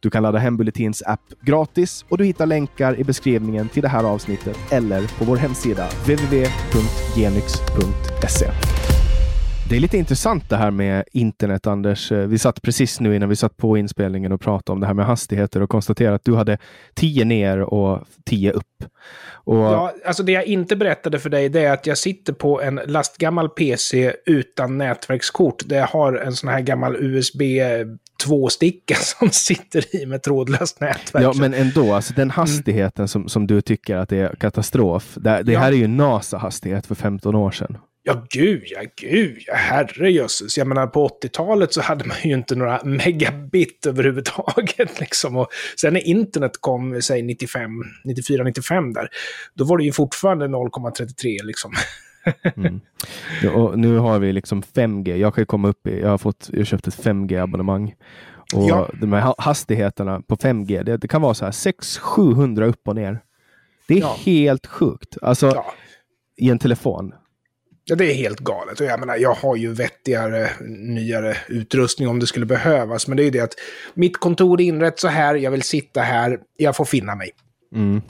Du kan ladda hem Bulletins app gratis och du hittar länkar i beskrivningen till det här avsnittet eller på vår hemsida www.genyx.se. Det är lite intressant det här med internet, Anders. Vi satt precis nu innan vi satt på inspelningen och pratade om det här med hastigheter och konstaterade att du hade 10 ner och 10 upp. Och... Ja, alltså det jag inte berättade för dig det är att jag sitter på en lastgammal PC utan nätverkskort. Där jag har en sån här gammal USB 2-sticka som sitter i med trådlöst nätverk. Ja, men ändå, alltså den mm. hastigheten mm. som, som du tycker att det är katastrof. Det, det ja. här är ju NASA-hastighet för 15 år sedan. Ja, gud ja, gud ja, herrejösses. Jag menar, på 80-talet så hade man ju inte några megabit överhuvudtaget. Liksom. Och sen när internet kom, säg 95, 94, 95 där, då var det ju fortfarande 0,33 liksom. mm. ja, och nu har vi liksom 5G. Jag kan komma upp i, jag har fått, jag köpt ett 5G-abonnemang. Och ja. de här hastigheterna på 5G, det, det kan vara så här 600-700 upp och ner. Det är ja. helt sjukt. Alltså, i en telefon. Ja, det är helt galet. Och jag menar, jag har ju vettigare, nyare utrustning om det skulle behövas. Men det är ju det att mitt kontor är inrett så här, jag vill sitta här, jag får finna mig. Mm.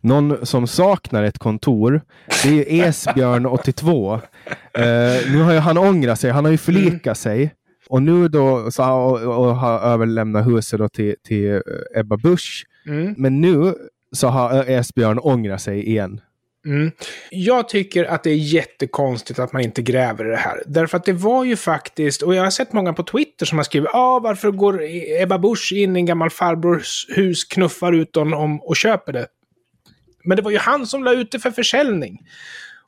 Någon som saknar ett kontor, det är Esbjörn82. uh, eh, nu har ju han ångrat sig, han har ju förlikat mm. sig. Och nu då så har, och, och har överlämnat huset då till, till Ebba Busch. Mm. Men nu så har Esbjörn ångrat sig igen. Mm. Jag tycker att det är jättekonstigt att man inte gräver i det här. Därför att det var ju faktiskt, och jag har sett många på Twitter som har skrivit ah, varför går Ebba Busch in i en gammal farbrors hus, knuffar ut honom och köper det. Men det var ju han som la ut det för försäljning.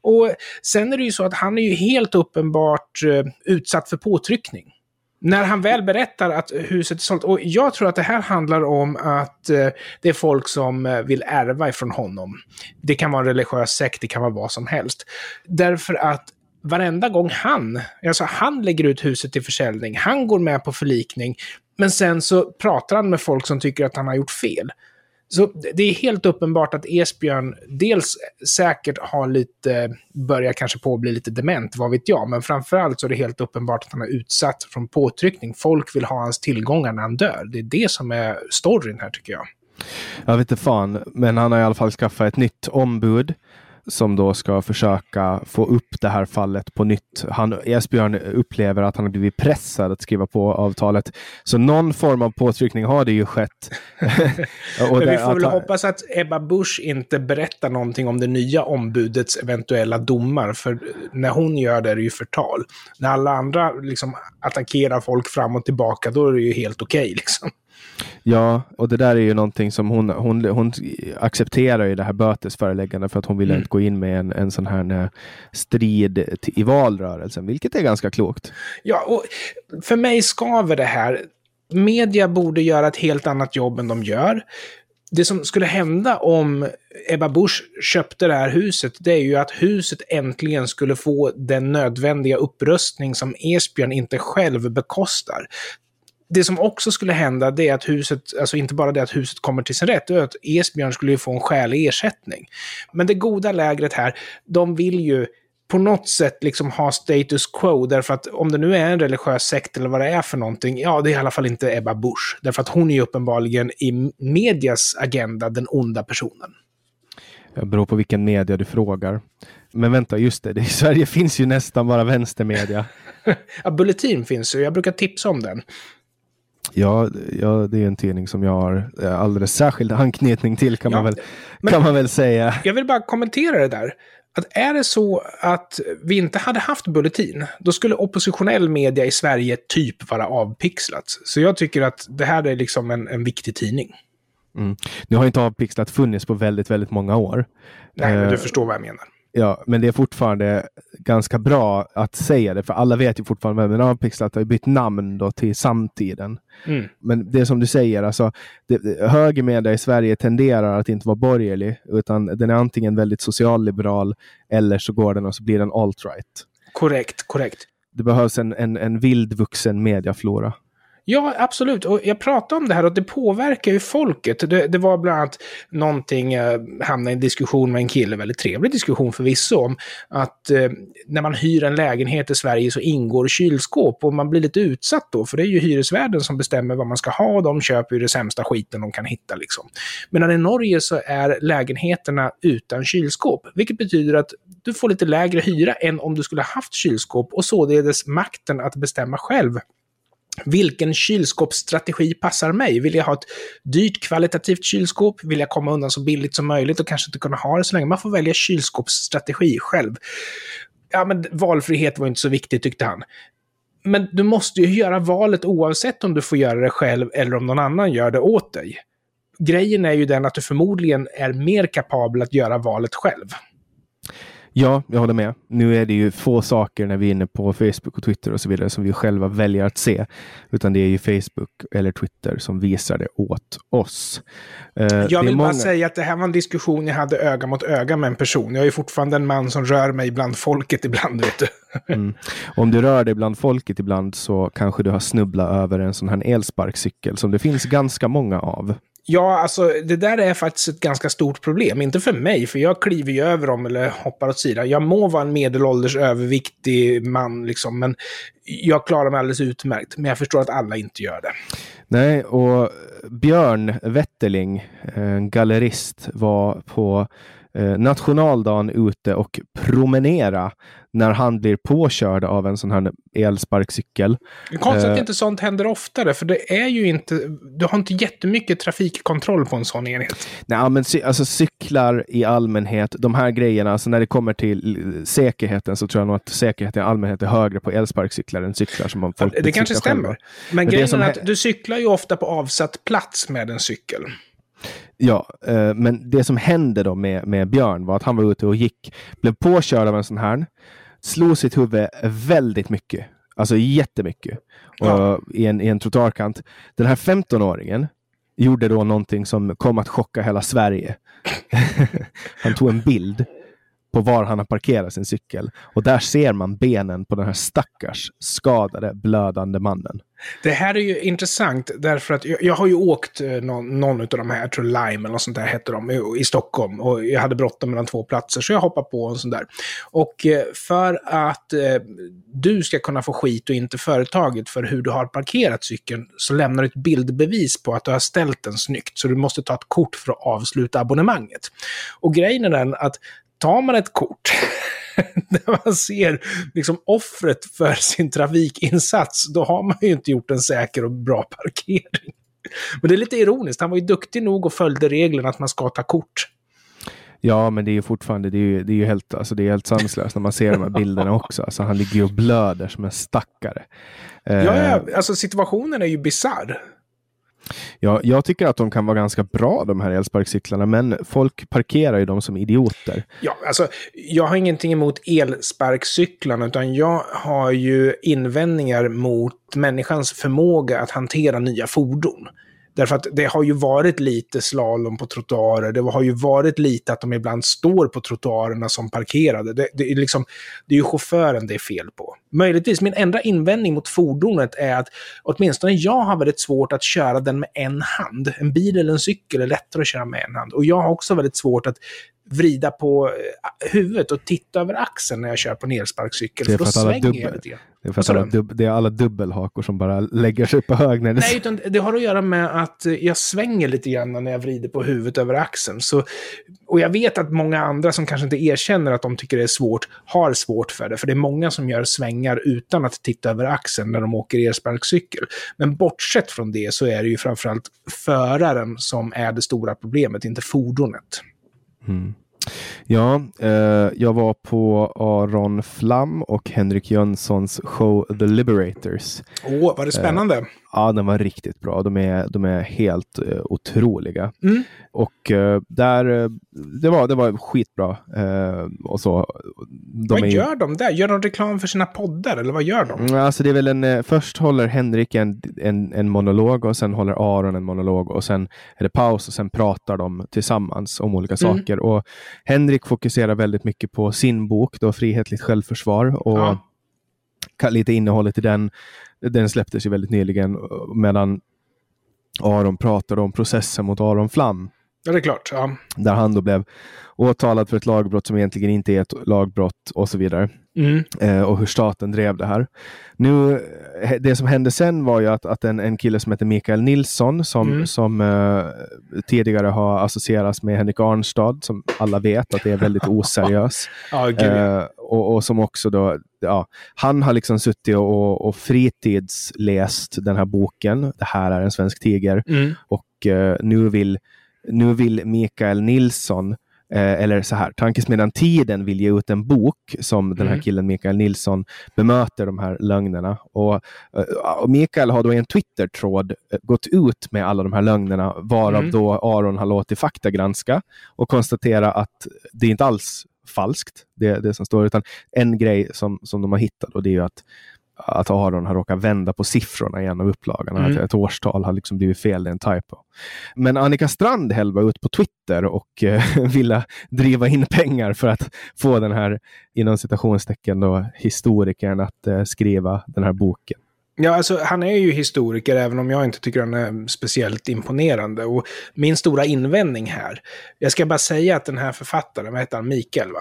Och sen är det ju så att han är ju helt uppenbart eh, utsatt för påtryckning när han väl berättar att huset är sålt, och jag tror att det här handlar om att eh, det är folk som eh, vill ärva ifrån honom. Det kan vara en religiös sekt, det kan vara vad som helst. Därför att varenda gång han, alltså han lägger ut huset till försäljning, han går med på förlikning, men sen så pratar han med folk som tycker att han har gjort fel. Så det är helt uppenbart att Esbjörn dels säkert har lite, börjar kanske på att bli lite dement, vad vet jag, men framförallt så är det helt uppenbart att han är utsatt från påtryckning. Folk vill ha hans tillgångar när han dör. Det är det som är storyn här tycker jag. Jag vet inte fan, men han har i alla fall skaffat ett nytt ombud som då ska försöka få upp det här fallet på nytt. Han, Esbjörn upplever att han har blivit pressad att skriva på avtalet. Så någon form av påtryckning har det ju skett. Men vi får väl att, hoppas att Ebba Busch inte berättar någonting om det nya ombudets eventuella domar. För när hon gör det är det ju förtal. När alla andra liksom attackerar folk fram och tillbaka, då är det ju helt okej. Okay, liksom. Ja, och det där är ju någonting som hon, hon, hon accepterar i det här bötesföreläggandet för att hon vill mm. inte gå in med en, en sån här eh, strid i valrörelsen, vilket är ganska klokt. Ja, och för mig skaver det här. Media borde göra ett helt annat jobb än de gör. Det som skulle hända om Ebba Busch köpte det här huset, det är ju att huset äntligen skulle få den nödvändiga upprustning som Esbjörn inte själv bekostar det som också skulle hända det är att huset, alltså inte bara det att huset kommer till sin rätt, det är att Esbjörn skulle ju få en skälig ersättning. Men det goda lägret här, de vill ju på något sätt liksom ha status quo, därför att om det nu är en religiös sekt eller vad det är för någonting, ja, det är i alla fall inte Ebba Busch. Därför att hon är ju uppenbarligen i medias agenda den onda personen. Det beror på vilken media du frågar. Men vänta, just det, i Sverige finns ju nästan bara vänstermedia. ja, Bulletin finns ju, jag brukar tipsa om den. Ja, ja, det är en tidning som jag har eh, alldeles särskild anknytning till kan, ja, man, väl, kan man väl säga. Jag vill bara kommentera det där. Att är det så att vi inte hade haft Bulletin, då skulle oppositionell media i Sverige typ vara avpixlat. Så jag tycker att det här är liksom en, en viktig tidning. Mm. Nu har inte avpixlat funnits på väldigt, väldigt många år. Nej, men du uh, förstår vad jag menar. Ja, men det är fortfarande ganska bra att säga det, för alla vet ju fortfarande vem Avpixlat har bytt namn då till samtiden. Mm. Men det är som du säger, alltså, det, högermedia i Sverige tenderar att inte vara borgerlig, utan den är antingen väldigt socialliberal eller så går den och så blir den alt-right. Korrekt, korrekt. Det behövs en, en, en vildvuxen mediaflora. Ja, absolut. Och jag pratade om det här och det påverkar ju folket. Det, det var bland annat någonting, jag hamnade i en diskussion med en kille, väldigt trevlig diskussion förvisso, om att eh, när man hyr en lägenhet i Sverige så ingår kylskåp och man blir lite utsatt då, för det är ju hyresvärden som bestämmer vad man ska ha och de köper ju det sämsta skiten de kan hitta liksom. Medan i Norge så är lägenheterna utan kylskåp, vilket betyder att du får lite lägre hyra än om du skulle haft kylskåp och således makten att bestämma själv vilken kylskåpsstrategi passar mig? Vill jag ha ett dyrt kvalitativt kylskåp? Vill jag komma undan så billigt som möjligt och kanske inte kunna ha det så länge? Man får välja kylskåpsstrategi själv. Ja, men valfrihet var inte så viktigt tyckte han. Men du måste ju göra valet oavsett om du får göra det själv eller om någon annan gör det åt dig. Grejen är ju den att du förmodligen är mer kapabel att göra valet själv. Ja, jag håller med. Nu är det ju få saker när vi är inne på Facebook och Twitter och så vidare som vi själva väljer att se, utan det är ju Facebook eller Twitter som visar det åt oss. Uh, jag vill många... bara säga att det här var en diskussion jag hade öga mot öga med en person. Jag är fortfarande en man som rör mig bland folket ibland, vet du. mm. Om du rör dig bland folket ibland så kanske du har snubblat över en sån här elsparkcykel som det finns ganska många av. Ja, alltså det där är faktiskt ett ganska stort problem. Inte för mig, för jag kliver ju över dem eller hoppar åt sidan. Jag må vara en medelålders överviktig man, liksom, men jag klarar mig alldeles utmärkt. Men jag förstår att alla inte gör det. Nej, och Björn Wetterling, en gallerist, var på eh, nationaldagen ute och promenera när han blir påkörd av en sån här elsparkcykel. Det är konstigt att inte sånt händer oftare, för det är ju inte, du har inte jättemycket trafikkontroll på en sån enhet. Nej, men alltså cyklar i allmänhet, de här grejerna, alltså när det kommer till säkerheten så tror jag nog att säkerheten i allmänhet är högre på elsparkcyklar än cyklar som man folk Det kanske stämmer. Själva. Men, men grejen är att du cyklar ju ofta på avsatt plats med en cykel. Ja, eh, men det som hände då med, med Björn var att han var ute och gick, blev påkörd av en sån här, slog sitt huvud väldigt mycket, alltså jättemycket, ja. och, i, en, i en trottoarkant. Den här 15-åringen gjorde då någonting som kom att chocka hela Sverige. han tog en bild på var han har parkerat sin cykel. Och där ser man benen på den här stackars skadade, blödande mannen. Det här är ju intressant därför att jag, jag har ju åkt eh, någon, någon av de här, jag tror Lime eller något sånt där hette de, i, i Stockholm. Och jag hade bråttom mellan två platser så jag hoppade på en sån där. Och eh, för att eh, du ska kunna få skit och inte företaget för hur du har parkerat cykeln så lämnar du ett bildbevis på att du har ställt den snyggt. Så du måste ta ett kort för att avsluta abonnemanget. Och grejen är den att tar man ett kort där man ser liksom offret för sin trafikinsats, då har man ju inte gjort en säker och bra parkering. Men det är lite ironiskt, han var ju duktig nog och följde reglerna att man ska ta kort. Ja, men det är ju fortfarande, det är ju, det är ju helt, alltså det är helt sanslöst när man ser de här bilderna också. Alltså han ligger ju och blöder som en stackare. Ja, ja, eh, alltså situationen är ju bizarr. Ja, jag tycker att de kan vara ganska bra de här elsparkcyklarna, men folk parkerar ju dem som idioter. Ja, alltså jag har ingenting emot elsparkcyklarna, utan jag har ju invändningar mot människans förmåga att hantera nya fordon. Därför att det har ju varit lite slalom på trottoarer. Det har ju varit lite att de ibland står på trottoarerna som parkerade. Det, det, är, liksom, det är ju chauffören det är fel på. Möjligtvis, min enda invändning mot fordonet är att åtminstone jag har väldigt svårt att köra den med en hand. En bil eller en cykel är lättare att köra med en hand. Och jag har också väldigt svårt att vrida på eh, huvudet och titta över axeln när jag kör på en elsparkcykel. Det är för, för att alla dubbel, det är för att alla, det är alla dubbelhakor som bara lägger sig på hög. När det... Nej, utan det har att göra med att jag svänger lite grann när jag vrider på huvudet över axeln. Så, och jag vet att många andra som kanske inte erkänner att de tycker det är svårt, har svårt för det. För det är många som gör svängar utan att titta över axeln när de åker elsparkcykel. Men bortsett från det så är det ju framförallt föraren som är det stora problemet, inte fordonet. Mm. Ja, eh, jag var på Aron Flam och Henrik Jönssons show The Liberators. Åh, oh, var det spännande? Eh, Ja, den var riktigt bra. De är, de är helt uh, otroliga. Mm. Och uh, där, uh, det, var, det var skitbra. och så, vad gör de där? Gör de reklam för sina poddar eller vad gör de? Mm, alltså det är väl en, först håller Henrik en, en, en monolog och sen håller Aron en monolog och sen är det paus och sen pratar de tillsammans om olika mm. saker. Och Henrik fokuserar väldigt mycket på sin bok, då Frihetligt självförsvar. Och ja lite innehållet i den den släpptes ju väldigt nyligen eh, medan Aron pratade om processen mot Aron Flam. Ja, det är klart. Ja. Där han då blev åtalad för ett lagbrott som egentligen inte är ett lagbrott och så vidare. Mm. Eh, och hur staten drev det här. Nu, eh, det som hände sen var ju att, att en, en kille som heter Mikael Nilsson som, mm. som eh, tidigare har associerats med Henrik Arnstad, som alla vet att det är väldigt oseriös. ja, eh, och, och, som också då, ja, han har liksom suttit och, och fritidsläst den här boken, Det här är en svensk tiger, mm. och eh, nu, vill, nu vill Mikael Nilsson Eh, eller så här, Tankesmedjan Tiden vill ge ut en bok som den här mm. killen Mikael Nilsson bemöter de här lögnerna. Och, eh, och Mikael har då i en Twitter-tråd eh, gått ut med alla de här lögnerna, varav mm. då Aron har låtit faktagranska och konstatera att det inte alls falskt, det, det som står, utan en grej som, som de har hittat och det är ju att att Aron har råkat vända på siffrorna i en av upplagorna. Mm. Att ett årstal har liksom blivit fel, det är en typo. Men Annika Strandhäll var ute på Twitter och eh, ville driva in pengar för att få den här, inom citationstecken, då, historikern att eh, skriva den här boken. Ja, alltså han är ju historiker, även om jag inte tycker han är speciellt imponerande. Och min stora invändning här, jag ska bara säga att den här författaren, vad heter han, Mikael va?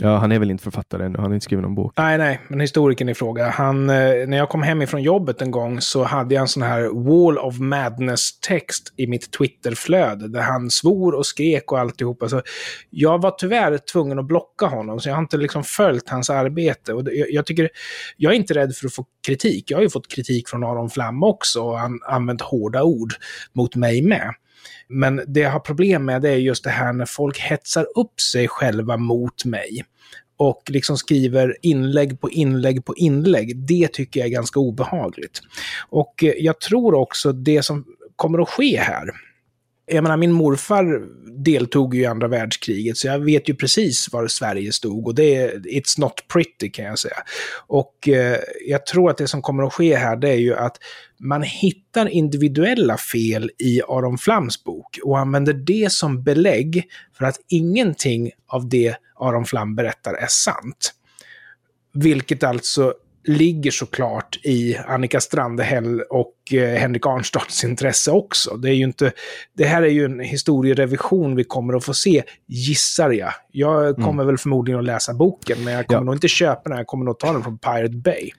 Ja, han är väl inte författare ännu. Han har inte skrivit någon bok. Nej, nej, men historikern i fråga. Han, eh, när jag kom hem ifrån jobbet en gång så hade jag en sån här Wall of Madness-text i mitt Twitterflöde där han svor och skrek och alltihopa. Så jag var tyvärr tvungen att blocka honom, så jag har inte liksom följt hans arbete. Och jag, jag tycker, jag är inte rädd för att få kritik. Jag har ju fått kritik från Aron Flam också och han använt hårda ord mot mig med. Men det jag har problem med det är just det här när folk hetsar upp sig själva mot mig och liksom skriver inlägg på inlägg på inlägg. Det tycker jag är ganska obehagligt. Och eh, jag tror också det som kommer att ske här, jag menar, min morfar deltog ju i andra världskriget, så jag vet ju precis var Sverige stod. Och det är, it's not pretty kan jag säga. Och eh, jag tror att det som kommer att ske här, det är ju att man hittar individuella fel i Aron Flams bok och använder det som belägg för att ingenting av det Aron Flam berättar är sant. Vilket alltså ligger såklart i Annika Strandhäll och eh, Henrik Arnstads intresse också. Det, är ju inte, det här är ju en historierevision vi kommer att få se, gissar jag. Jag mm. kommer mm. väl förmodligen att läsa boken, men jag kommer ja. nog inte köpa den. Jag kommer nog ta den från Pirate Bay.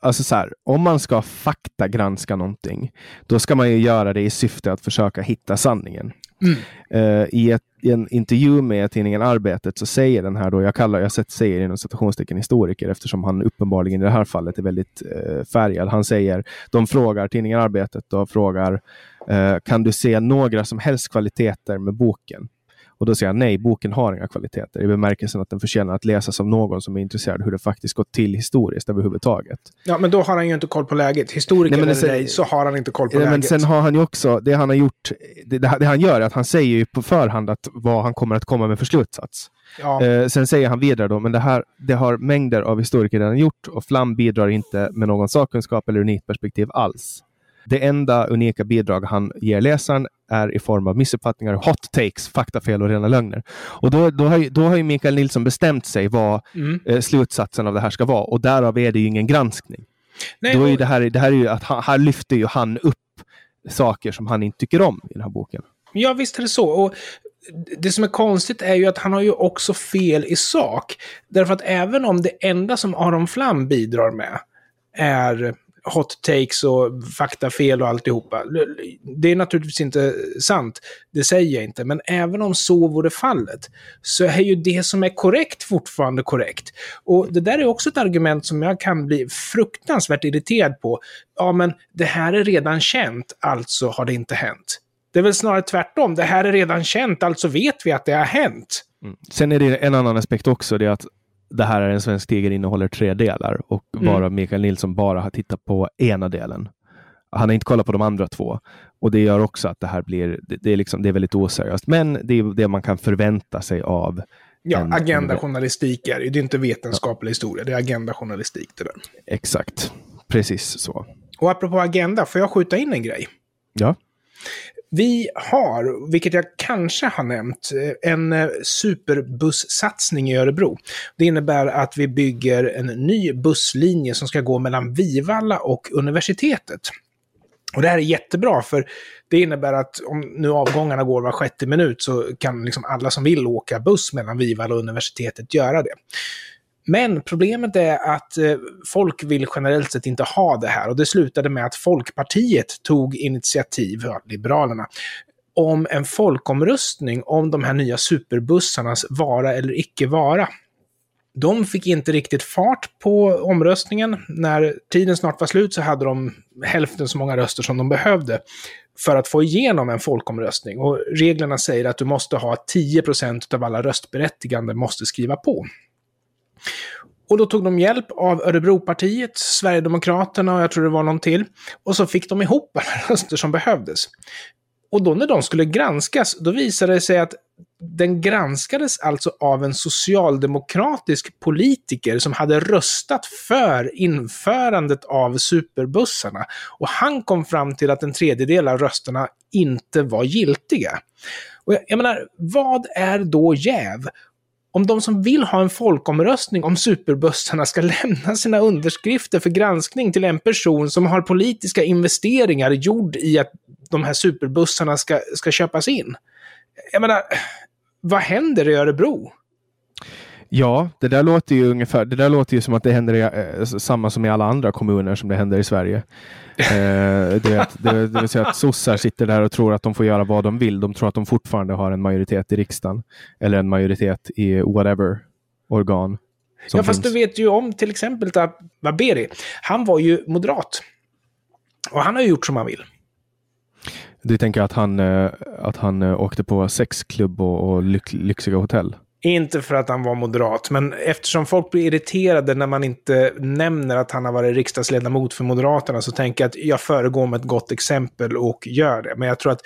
Alltså så här, om man ska faktagranska någonting, då ska man ju göra det i syfte att försöka hitta sanningen. Mm. Uh, i, ett, i, en intervju med tidningen Arbetet så säger den här, då, jag kallar, jag säger inom citationstecken historiker eftersom han uppenbarligen i det här fallet är väldigt uh, färgad. Han säger, de frågar, tidningen Arbetet då, frågar, uh, kan du se några som helst kvaliteter med boken? Och då säger han nej, boken har inga kvaliteter i bemärkelsen att den förtjänar att läsas av någon som är intresserad av hur det faktiskt gått till historiskt överhuvudtaget. Ja, men då har han ju inte koll på läget. Historiker nej, men eller ej, så har han inte koll på nej, läget. Men sen har han ju också, det han har gjort, det, det, han gör är att han säger ju på förhand att vad han kommer att komma med för slutsats. Ja. Eh, sen säger han vidare då, men det här det har mängder av historiker redan gjort och Flam bidrar inte med någon sakkunskap eller unikt perspektiv alls. Det enda unika bidrag han ger läsaren är i form av missuppfattningar, hot takes, faktafel och rena lögner. Och då, då, har, då har ju Mikael Nilsson bestämt sig vad mm. eh, slutsatsen av det här ska vara och därav är det ju ingen granskning. Nej, då är det, här, det här är ju att han, här lyfter ju han upp saker som han inte tycker om i den här boken. Ja, visst är det så. Och det som är konstigt är ju att han har ju också fel i sak. Därför att även om det enda som Aron Flam bidrar med är hot takes och faktafel och alltihopa. Det är naturligtvis inte sant, det säger jag inte, men även om så vore fallet så är ju det som är korrekt fortfarande korrekt. Och det där är också ett argument som jag kan bli fruktansvärt irriterad på. Ja, men det här är redan känt, alltså har det inte hänt. Det är väl snarare tvärtom, det här är redan känt, alltså vet vi att det har hänt. Mm. Sen är det en annan aspekt också, det är att det här är en svensk tiger innehåller tre delar och mm. Mikael Nilsson bara har tittat på ena delen. Han har inte kollat på de andra två. Och det gör också att det här blir, det, det är, liksom, det är väldigt oseriöst. Men det är det man kan förvänta sig av Ja, en- agendajournalistik är det. Det är inte vetenskaplig historia, det är agendajournalistik det där. Exakt. Precis så. Och apropå agenda, får jag skjuta in en grej? Ja. Vi har, vilket jag kanske har nämnt, eh, en eh, superbussatsning i Örebro. Det innebär att vi bygger en ny busslinje som ska gå mellan Vivalla och universitetet. Och det här är jättebra för det innebär att om nu avgångarna går var sjätte minut så kan liksom alla som vill åka buss mellan Vivalla och universitetet göra det. Men problemet är att eh, folk vill generellt sett inte ha det här och det slutade med att Folkpartiet tog initiativ, ja, Liberalerna, om en folkomröstning om de här nya superbussarnas vara eller icke vara. De fick inte riktigt fart på omröstningen. När tiden snart var slut så hade de hälften så många röster som de behövde för att få igenom en folkomröstning. Och reglerna säger att du måste ha 10% av alla röstberättigande måste skriva på. Och då tog de hjälp av Örebropartiet, Sverigedemokraterna och jag tror det var någon till. Och så fick de ihop alla röster som behövdes. Och då när de skulle granskas, då visade det sig att den granskades alltså av en socialdemokratisk politiker som hade röstat för införandet av superbussarna. Och han kom fram till att en tredjedel av rösterna inte var giltiga. Och jag, jag menar, vad är då jäv? Om de som vill ha en folkomröstning om superbussarna ska lämna sina underskrifter för granskning till en person som har politiska investeringar gjord i att de här superbussarna ska, ska köpas in. Jag menar, vad händer i Örebro? Ja, det där låter ju ungefär, det där låter ju som att det händer i, eh, samma som i alla andra kommuner som det händer i Sverige. eh, det, att- det, det vill säga att sossar sitter där och tror att de får göra vad de vill. De tror att de fortfarande har en majoritet i riksdagen. Eller en majoritet i whatever organ. Ja, fast finns. du vet ju om till exempel att Baberi, han var ju moderat. Och han har ju gjort som han vill. Du tänker att han, eh, att han eh, åkte på sexklubb och, och lyx, lyxiga hotell? Inte för att han var moderat, men eftersom folk blir irriterade när man inte nämner att han har varit riksdagsledamot för Moderaterna så tänker jag att jag föregår med ett gott exempel och gör det. Men jag tror att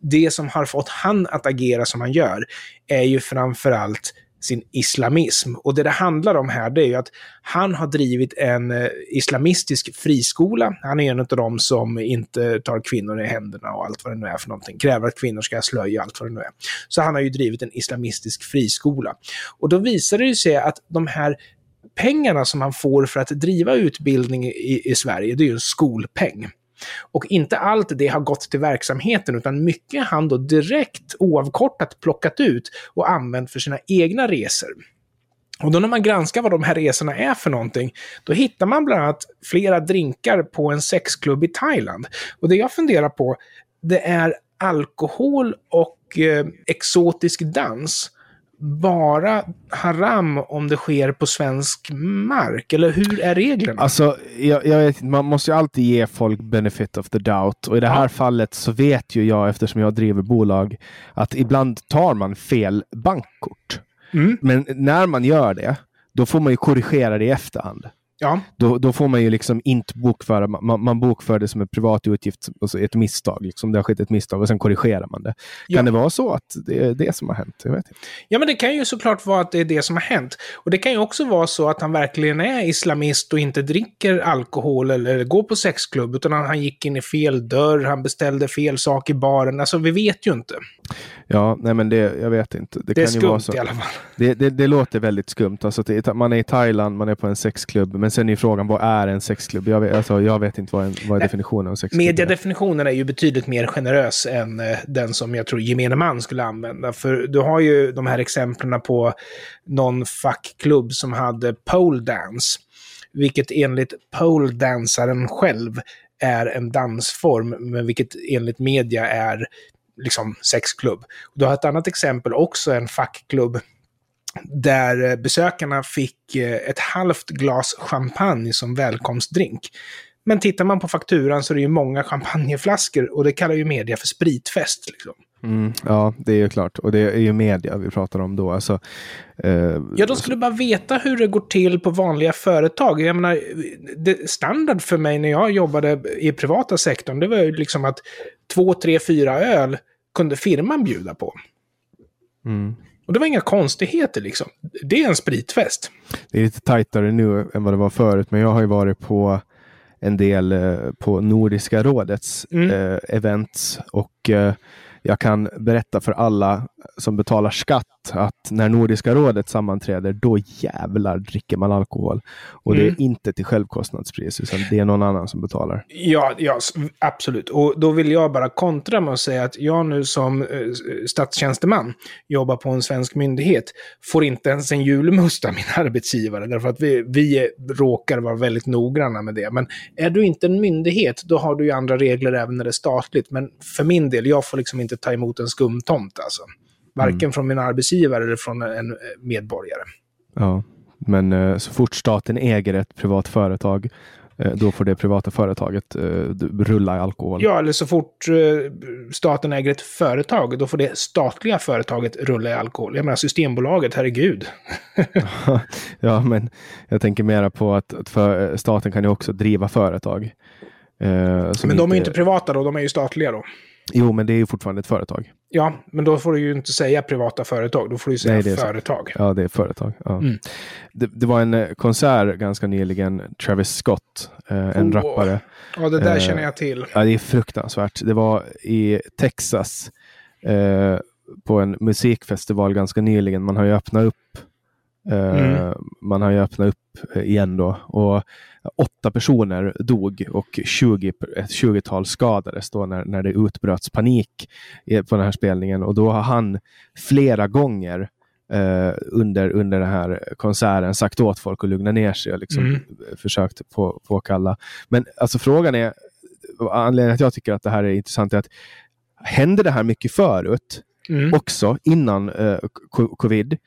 det som har fått han att agera som han gör är ju framförallt sin islamism. Och det det handlar om här det är ju att han har drivit en eh, islamistisk friskola. Han är en av dem som inte tar kvinnor i händerna och allt vad det nu är för någonting. Kräver att kvinnor ska slöja allt vad det nu är. Så han har ju drivit en islamistisk friskola. Och då visar det ju sig att de här pengarna som han får för att driva utbildning i, i Sverige, det är ju en skolpeng. Och inte allt det har gått till verksamheten, utan mycket har han då direkt oavkortat plockat ut och använt för sina egna resor. Och då när man granskar vad de här resorna är för någonting, då hittar man bland annat flera drinkar på en sexklubb i Thailand. Och det jag funderar på, det är alkohol och eh, exotisk dans bara haram om det sker på svensk mark? Eller hur är reglerna? Alltså, jag, jag vet, man måste ju alltid ge folk benefit of the doubt. Och i det här Ja. fallet så vet ju jag, eftersom jag driver bolag, att ibland tar man fel bankkort. Mm. Men när man gör det, då får man ju korrigera det i efterhand. Ja. Då, då får man ju liksom inte bokföra, man, man bokför det som en privat utgift, alltså ett misstag. Liksom det har skett ett misstag och sen korrigerar man det. Ja. Kan det vara så att det är det som har hänt? Jag vet inte. Ja, men det kan ju såklart vara att det är det som har hänt. Och det kan ju också vara så att han verkligen är islamist och inte dricker alkohol eller går på sexklubb, utan han han gick in i fel dörr, han beställde fel sak i baren. Alltså, vi vet ju inte. Ja, nej men det, jag vet inte. Det, Det är kan ju vara så. skumt i alla fall. Det, det, det låter väldigt skumt. Alltså, man är i Thailand, man är på en sexklubb, men sen är frågan, vad är en sexklubb? Jag vet, alltså, jag vet inte vad, en, vad är Nej, definitionen av sexklubb. Mediedefinitionen är ju betydligt mer generös än eh, den som jag tror gemene man skulle använda. För du har ju de här exemplen på någon fackklubb som hade pole dance. Vilket enligt pole-dansaren själv är en dansform, men vilket enligt media är liksom sexklubb. Du har ett annat exempel, också en fackklubb, där eh, besökarna fick eh, ett halvt glas champagne som välkomstdrink. Men tittar man på fakturan så är det ju många champagneflaskor och det kallar ju media för spritfest. Liksom. Mm, ja, det är ju klart. Och det är ju media vi pratar om då. Alltså, eh, ja, de skulle bara veta hur det går till på vanliga företag. Jag menar, det, standard för mig när jag jobbade i privata sektorn, det var ju liksom att två, tre, fyra öl kunde firman bjuda på. Mm. Och det var inga konstigheter liksom. Det är en spritfest. Det är lite tajtare nu än vad det var förut, men jag har ju varit på en del eh, på Nordiska rådets mm. eh, events och eh, jag kan berätta för alla som betalar skatt att när Nordiska rådet sammanträder, då jävlar dricker man alkohol. Och mm. det är mm. inte till självkostnadspris, utan det är någon annan som betalar. Ja, ja, absolut. Och då vill jag bara kontra med att säga att jag nu som eh, statstjänsteman jobbar på en svensk myndighet, får inte ens en julmust av min arbetsgivare, därför att vi, vi råkar vara väldigt noggranna med det. Men är du inte en myndighet, då har du ju andra regler även när det är statligt. Men för min del, jag får liksom inte ta emot en skumtomt alltså. Varken mm. från min arbetsgivare eller från en eh, medborgare. Ja, men eh, så fort staten äger ett privat företag eh, då får det privata företaget rulla i alkohol. Ja, eller så fort staten äger ett företag, då får det statliga företaget rulla i alkohol. Jag menar Systembolaget, herregud. ja, men jag tänker mera på att, att staten kan ju också driva företag. men de inte... är ju inte privata då, de är ju statliga då. Jo, men det är ju fortfarande ett företag. Ja, men då får du ju inte säga privata företag, då får du säga Nej, det företag. Så. Ja, det är företag. Ja. Mm. Det, det, var en eh, konsert ganska nyligen, Travis Scott, eh, en oh. rappare. Ja, det där eh, känner jag till. Ja, det är fruktansvärt. Det var i Texas eh, på en musikfestival ganska nyligen. Man har ju öppnat upp Mm. Eh, man har ju öppnat upp igen då och åtta personer dog och 20, ett 20-tal skadades då när, när det utbröts panik på den här spelningen och då har han flera gånger Uh, under, under den här konserten sagt åt folk att lugna ner sig och liksom mm. försökt på, påkalla. Men alltså frågan är, anledningen att jag tycker att det här är intressant är att hände det här mycket förut mm. också innan uh, covid?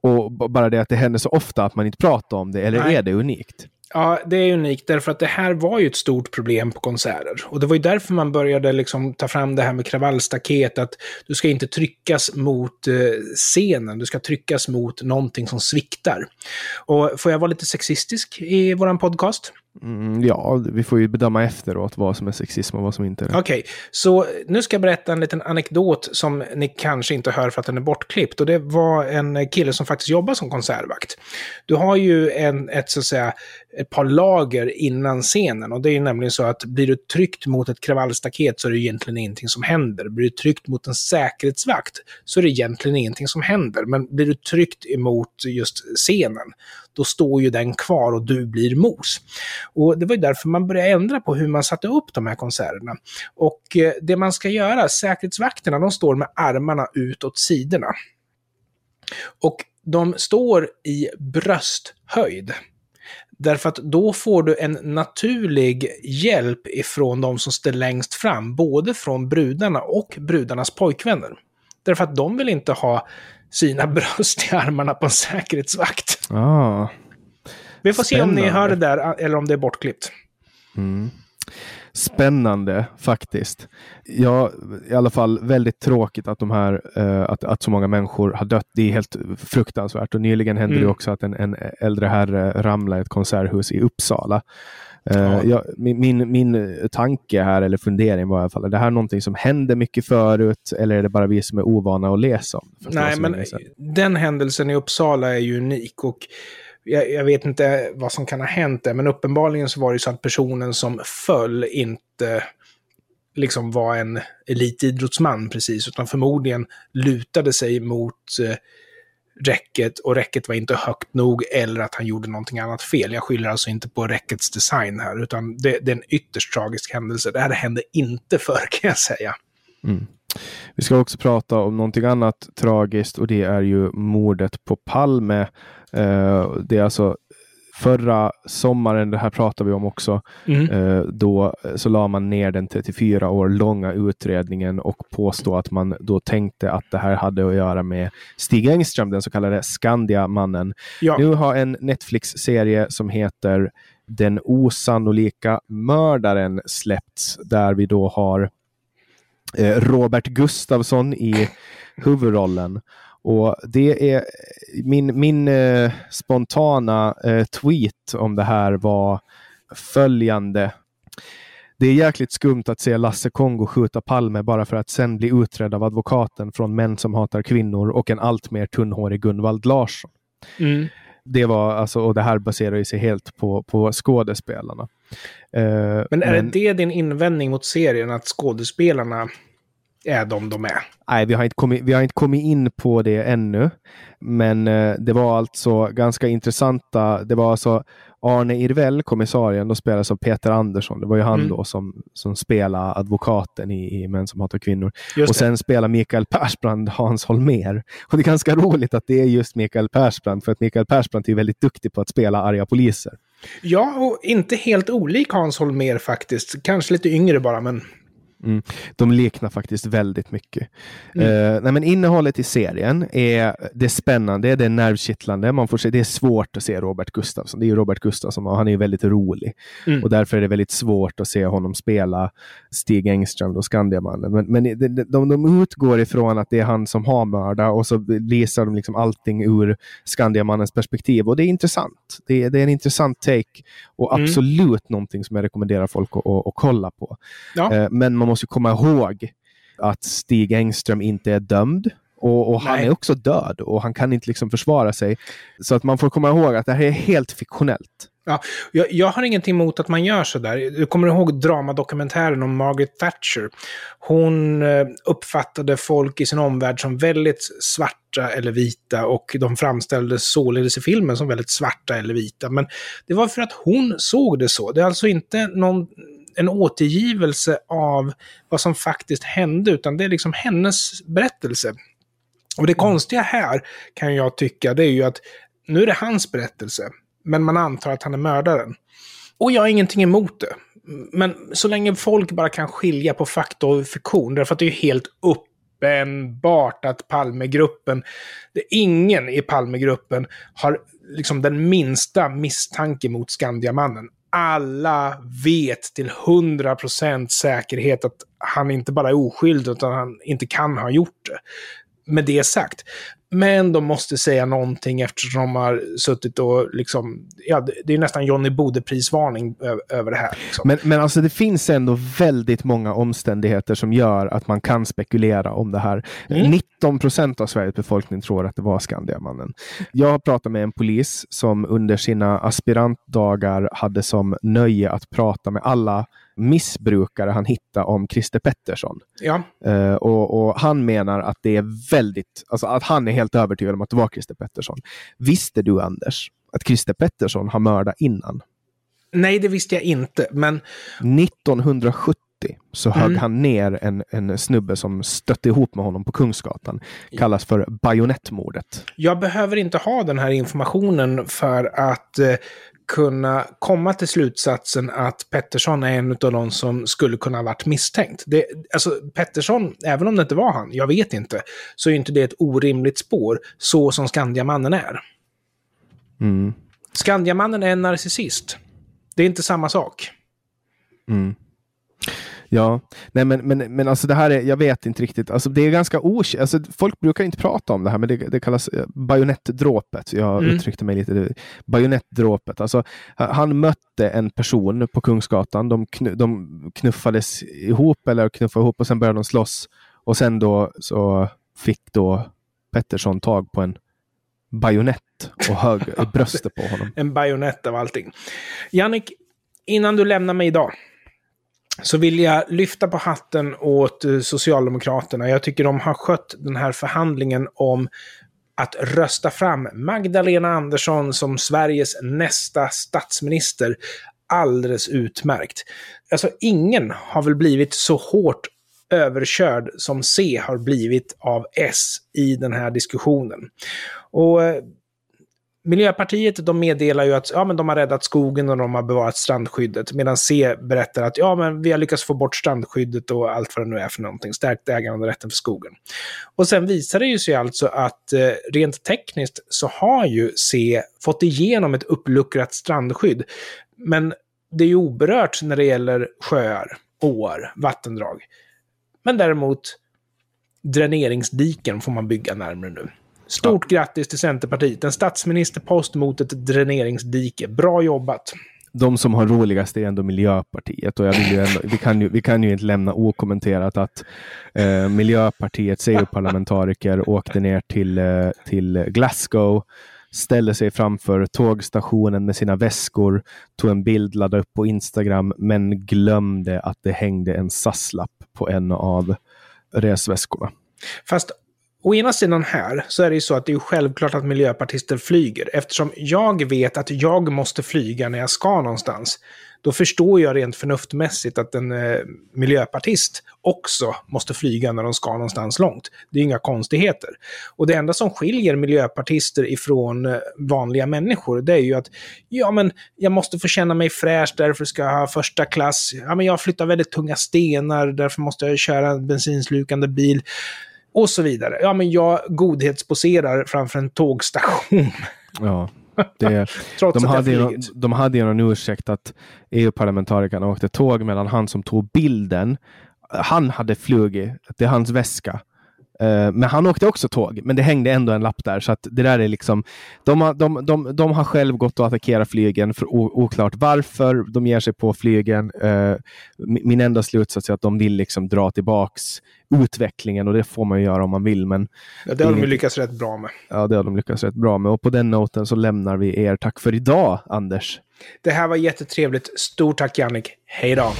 Och bara det att det händer så ofta att man inte pratar om det, eller Nej. är det unikt? Ja, det är unikt därför att det här var ju ett stort problem på konserter. Och det var ju därför man började liksom ta fram det här med kravallstaket, att du ska inte tryckas mot eh, scenen, du ska tryckas mot någonting som sviktar. Och får jag vara lite sexistisk i våran podcast? Mm, ja, vi får ju bedöma efteråt vad som är sexism och vad som inte är det. Okej, okay, så nu ska jag berätta en liten anekdot som ni kanske inte hör för att den är bortklippt. Och det var en kille som faktiskt jobbar som konservvakt. Du har ju en, ett, så att säga, ett par lager innan scenen. Och det är ju nämligen så att blir du tryckt mot ett kravallstaket så är det egentligen ingenting som händer. Blir du tryckt mot en säkerhetsvakt så är det egentligen ingenting som händer. Men blir du tryckt emot just scenen, då står ju den kvar och du blir mos. Och det var ju därför man började ändra på hur man satte upp de här konserterna. Och eh, det man ska göra, säkerhetsvakterna, de står med armarna utåt sidorna. Och de står i brösthöjd. Därför att då får du en naturlig hjälp ifrån de som står längst fram, både från brudarna och brudarnas pojkvänner. Därför att de vill inte ha sina bröst i armarna på en säkerhetsvakt. Ah. Vi får Spännande. se om ni hör det där eller om det är bortklippt. Mm. Spännande faktiskt. Ja, i alla fall väldigt tråkigt att, de här, uh, att, att så många människor har dött. Det är helt fruktansvärt. Och nyligen hände mm. det också att en, en äldre herre ramlade i ett konserthus i Uppsala. Uh, ja. jag, min, min, min tanke här, eller fundering var i alla fall, är det här någonting som händer mycket förut eller är det bara vi som är ovana att läsa om? Nej, men den händelsen i Uppsala är ju unik. och jag, jag, vet inte vad som kan ha hänt där, men uppenbarligen så var det så att personen som föll inte liksom var en elitidrottsman precis, utan förmodligen lutade sig mot eh, räcket och räcket var inte högt nog eller att han gjorde någonting annat fel. Jag skyller alltså inte på räckets design här, utan det, det är en ytterst tragisk händelse. Det här hände inte förr kan jag säga. Mm. Vi ska också prata om någonting annat tragiskt och det är ju mordet på Palme. Eh, det är alltså förra sommaren, det här pratar vi om också, mm. uh, då så la man ner den 34 år långa utredningen och påstod att man då tänkte att det här hade att göra med Stig Engström, den så kallade Skandia-mannen. Ja. Nu har en Netflix-serie som heter Den osannolika mördaren släppts, där vi då har eh, Eh, Robert Gustafsson i huvudrollen. Och det är min, min eh, spontana eh, tweet om det här var följande. Det är jäkligt skumt att se Lasse Kongo skjuta Palme bara för att sen bli utredd av advokaten från Män som hatar kvinnor och en alltmer tunnhårig Gunvald Larsson. Mm. Det var alltså, och det här baserar sig helt på, på skådespelarna. Uh, men är men, det din invändning mot serien, att skådespelarna är de de är? Nej, vi har inte kommit, vi har inte kommit in på det ännu. Men uh, det var alltså ganska intressanta, det var alltså Arne Irvell, kommissarien, då spelas av Peter Andersson. Det var ju han mm. då som, som spelade advokaten i, i Män som hatar kvinnor. Just och det. sen spelar Mikael Persbrandt Hans Holmer. Och det är ganska roligt att det är just Mikael Persbrandt, för att Mikael Persbrandt är väldigt duktig på att spela arga poliser. Ja, och inte helt olik Hans Holmer faktiskt. Kanske lite yngre bara, men Mm. De liknar faktiskt väldigt mycket. Mm. Uh, nej, men innehållet i serien är det spännande, det är nervkittlande. Man får se, det är svårt att se Robert Gustafsson. Det är ju Robert Gustafsson och han är väldigt rolig. Mm. Och därför är det väldigt svårt att se honom spela Stig Engström, då Skandiamannen. Men, men de, de, de utgår ifrån att det är han som har mördat och så visar de liksom allting ur Skandiamannens perspektiv. Och det är intressant. Det är, det är en intressant take och mm. absolut någonting som jag rekommenderar folk att, att, att kolla på. Ja. Uh, men man måste komma ihåg att Stig Engström inte är dömd. Och, och han är också död och han kan inte liksom försvara sig. Så att man får komma ihåg att det här är helt fiktionellt. Ja, jag, jag har ingenting emot att man gör sådär. Du kommer ihåg dramadokumentären om Margaret Thatcher? Hon eh, uppfattade folk i sin omvärld som väldigt svarta eller vita och de framställdes således i filmen som väldigt svarta eller vita. Men det var för att hon såg det så. Det är alltså inte någon en återgivelse av vad som faktiskt hände, utan det är liksom hennes berättelse. Och det konstiga här, kan jag tycka, det är ju att nu är det hans berättelse, men man antar att han är mördaren. Och jag har ingenting emot det. Men så länge folk bara kan skilja på fakta och fiktion, därför att det är ju helt uppenbart att Palmegruppen, det ingen i Palmegruppen har liksom den minsta misstanke mot Skandiamannen alla vet till 100% säkerhet att han inte bara är oskyldig utan han inte kan ha gjort det. Med det sagt. Men de måste säga någonting eftersom de har suttit och liksom, ja, det är nästan Johnny Bode-prisvarning över det här. Liksom. Men, men alltså det finns ändå väldigt många omständigheter som gör att man kan spekulera om det här. Mm. 19 procent av Sveriges befolkning tror att det var Skandiamannen. Jag har pratat med en polis som under sina aspirantdagar hade som nöje att prata med alla missbrukare han hittade om Christer Pettersson. Ja. Uh, och, och, han menar att det är väldigt, alltså att han är helt övertygad om att det var Christer Pettersson. Visste du Anders att Christer Pettersson har mördat innan? Nej, det visste jag inte, men... 1970 så högg mm. han ner en, en snubbe som stötte ihop med honom på Kungsgatan. Kallas för bajonettmordet. Jag behöver inte ha den här informationen för att eh, kunna komma till slutsatsen att Pettersson är en av de som skulle kunna ha varit misstänkt. Det, alltså Pettersson, även om det inte var han, jag vet inte, så är inte det ett orimligt spår så som Skandiamannen är. Mm. Skandiamannen är en narcissist. Det är inte samma sak. Mm. Ja, nej men, men, men alltså det här är, jag vet inte riktigt, alltså det är ganska okänt, alltså folk brukar inte prata om det här, men det, det kallas eh, bajonettdråpet. Jag mm. uttryckte mig lite, bajonettdråpet. Alltså, han mötte en person på Kungsgatan, de, knu, de knuffades ihop eller knuffade ihop och sen började de slåss. Och sen då så fick då Pettersson tag på en bajonett och högg i bröstet på honom. En bajonett av allting. Jannik, innan du lämnar mig idag, så vill jag lyfta på hatten åt eh, Socialdemokraterna. Jag tycker de har skött den här förhandlingen om att rösta fram Magdalena Andersson som Sveriges nästa statsminister alldeles utmärkt. Alltså ingen har väl blivit så hårt överkörd som C har blivit av S i den här diskussionen. Och eh, Miljöpartiet de meddelar ju att ja, men de har räddat skogen och de har bevarat strandskyddet. Medan C berättar att ja, men vi har lyckats få bort strandskyddet och allt vad det nu är för någonting. Stärkt äganderätten för skogen. Och sen visar det ju sig alltså att eh, rent tekniskt så har ju C fått igenom ett uppluckrat strandskydd. Men det är ju oberört när det gäller sjöar, åar, vattendrag. Men däremot, dräneringsdiken får man bygga närmare nu. Stort ja. grattis till Centerpartiet. En statsministerpost mot ett dräneringsdike. Bra jobbat! de som har roligast är ändå Miljöpartiet och jag vill ju ändå, vi, kan ju, vi kan ju inte lämna okommenterat att eh, Miljöpartiets EU-parlamentariker åkte ner till, eh, till Glasgow, ställde sig framför tågstationen med sina väskor, tog en bild, laddade upp på Instagram, men glömde att det hängde en SAS-lapp på en av resväskorna. Fast Å ena sidan här så är det ju så att det är självklart att miljöpartister flyger. Eftersom jag vet att jag måste flyga när jag ska någonstans. Då förstår jag rent förnuftmässigt att en eh, miljöpartist också måste flyga när de ska någonstans långt. Det är inga konstigheter. Och det enda som skiljer miljöpartister ifrån eh, vanliga människor, det är ju att ja, men jag måste få känna mig fräsch, därför ska jag ha första klass. Ja, men jag flyttar väldigt tunga stenar, därför måste jag köra en bensinslukande bil. Och så vidare. Ja, men jag godhetsposerar framför en tågstation. Ja. Det, Trots de, hade ju, de hade ju någon ursäkt att EU-parlamentarikerna åkte tåg medan han som tog bilden, han hade flugit, det är hans väska. Uh, men han åkte också tåg, men det hängde ändå en lapp där. Så att det där är liksom, de, har, de, de, de har själv gått och attackerat flygen, för oklart varför de ger sig på flygen. Uh, min enda slutsats är att de vill liksom dra tillbaks utvecklingen och det får man ju göra om man vill. Men ja, det har de lyckats rätt bra med. Ja, det har de lyckats rätt bra med. Och på den noten så lämnar vi er. Tack för idag, Anders. Det här var jättetrevligt. Stort tack, Jannik. Hej då!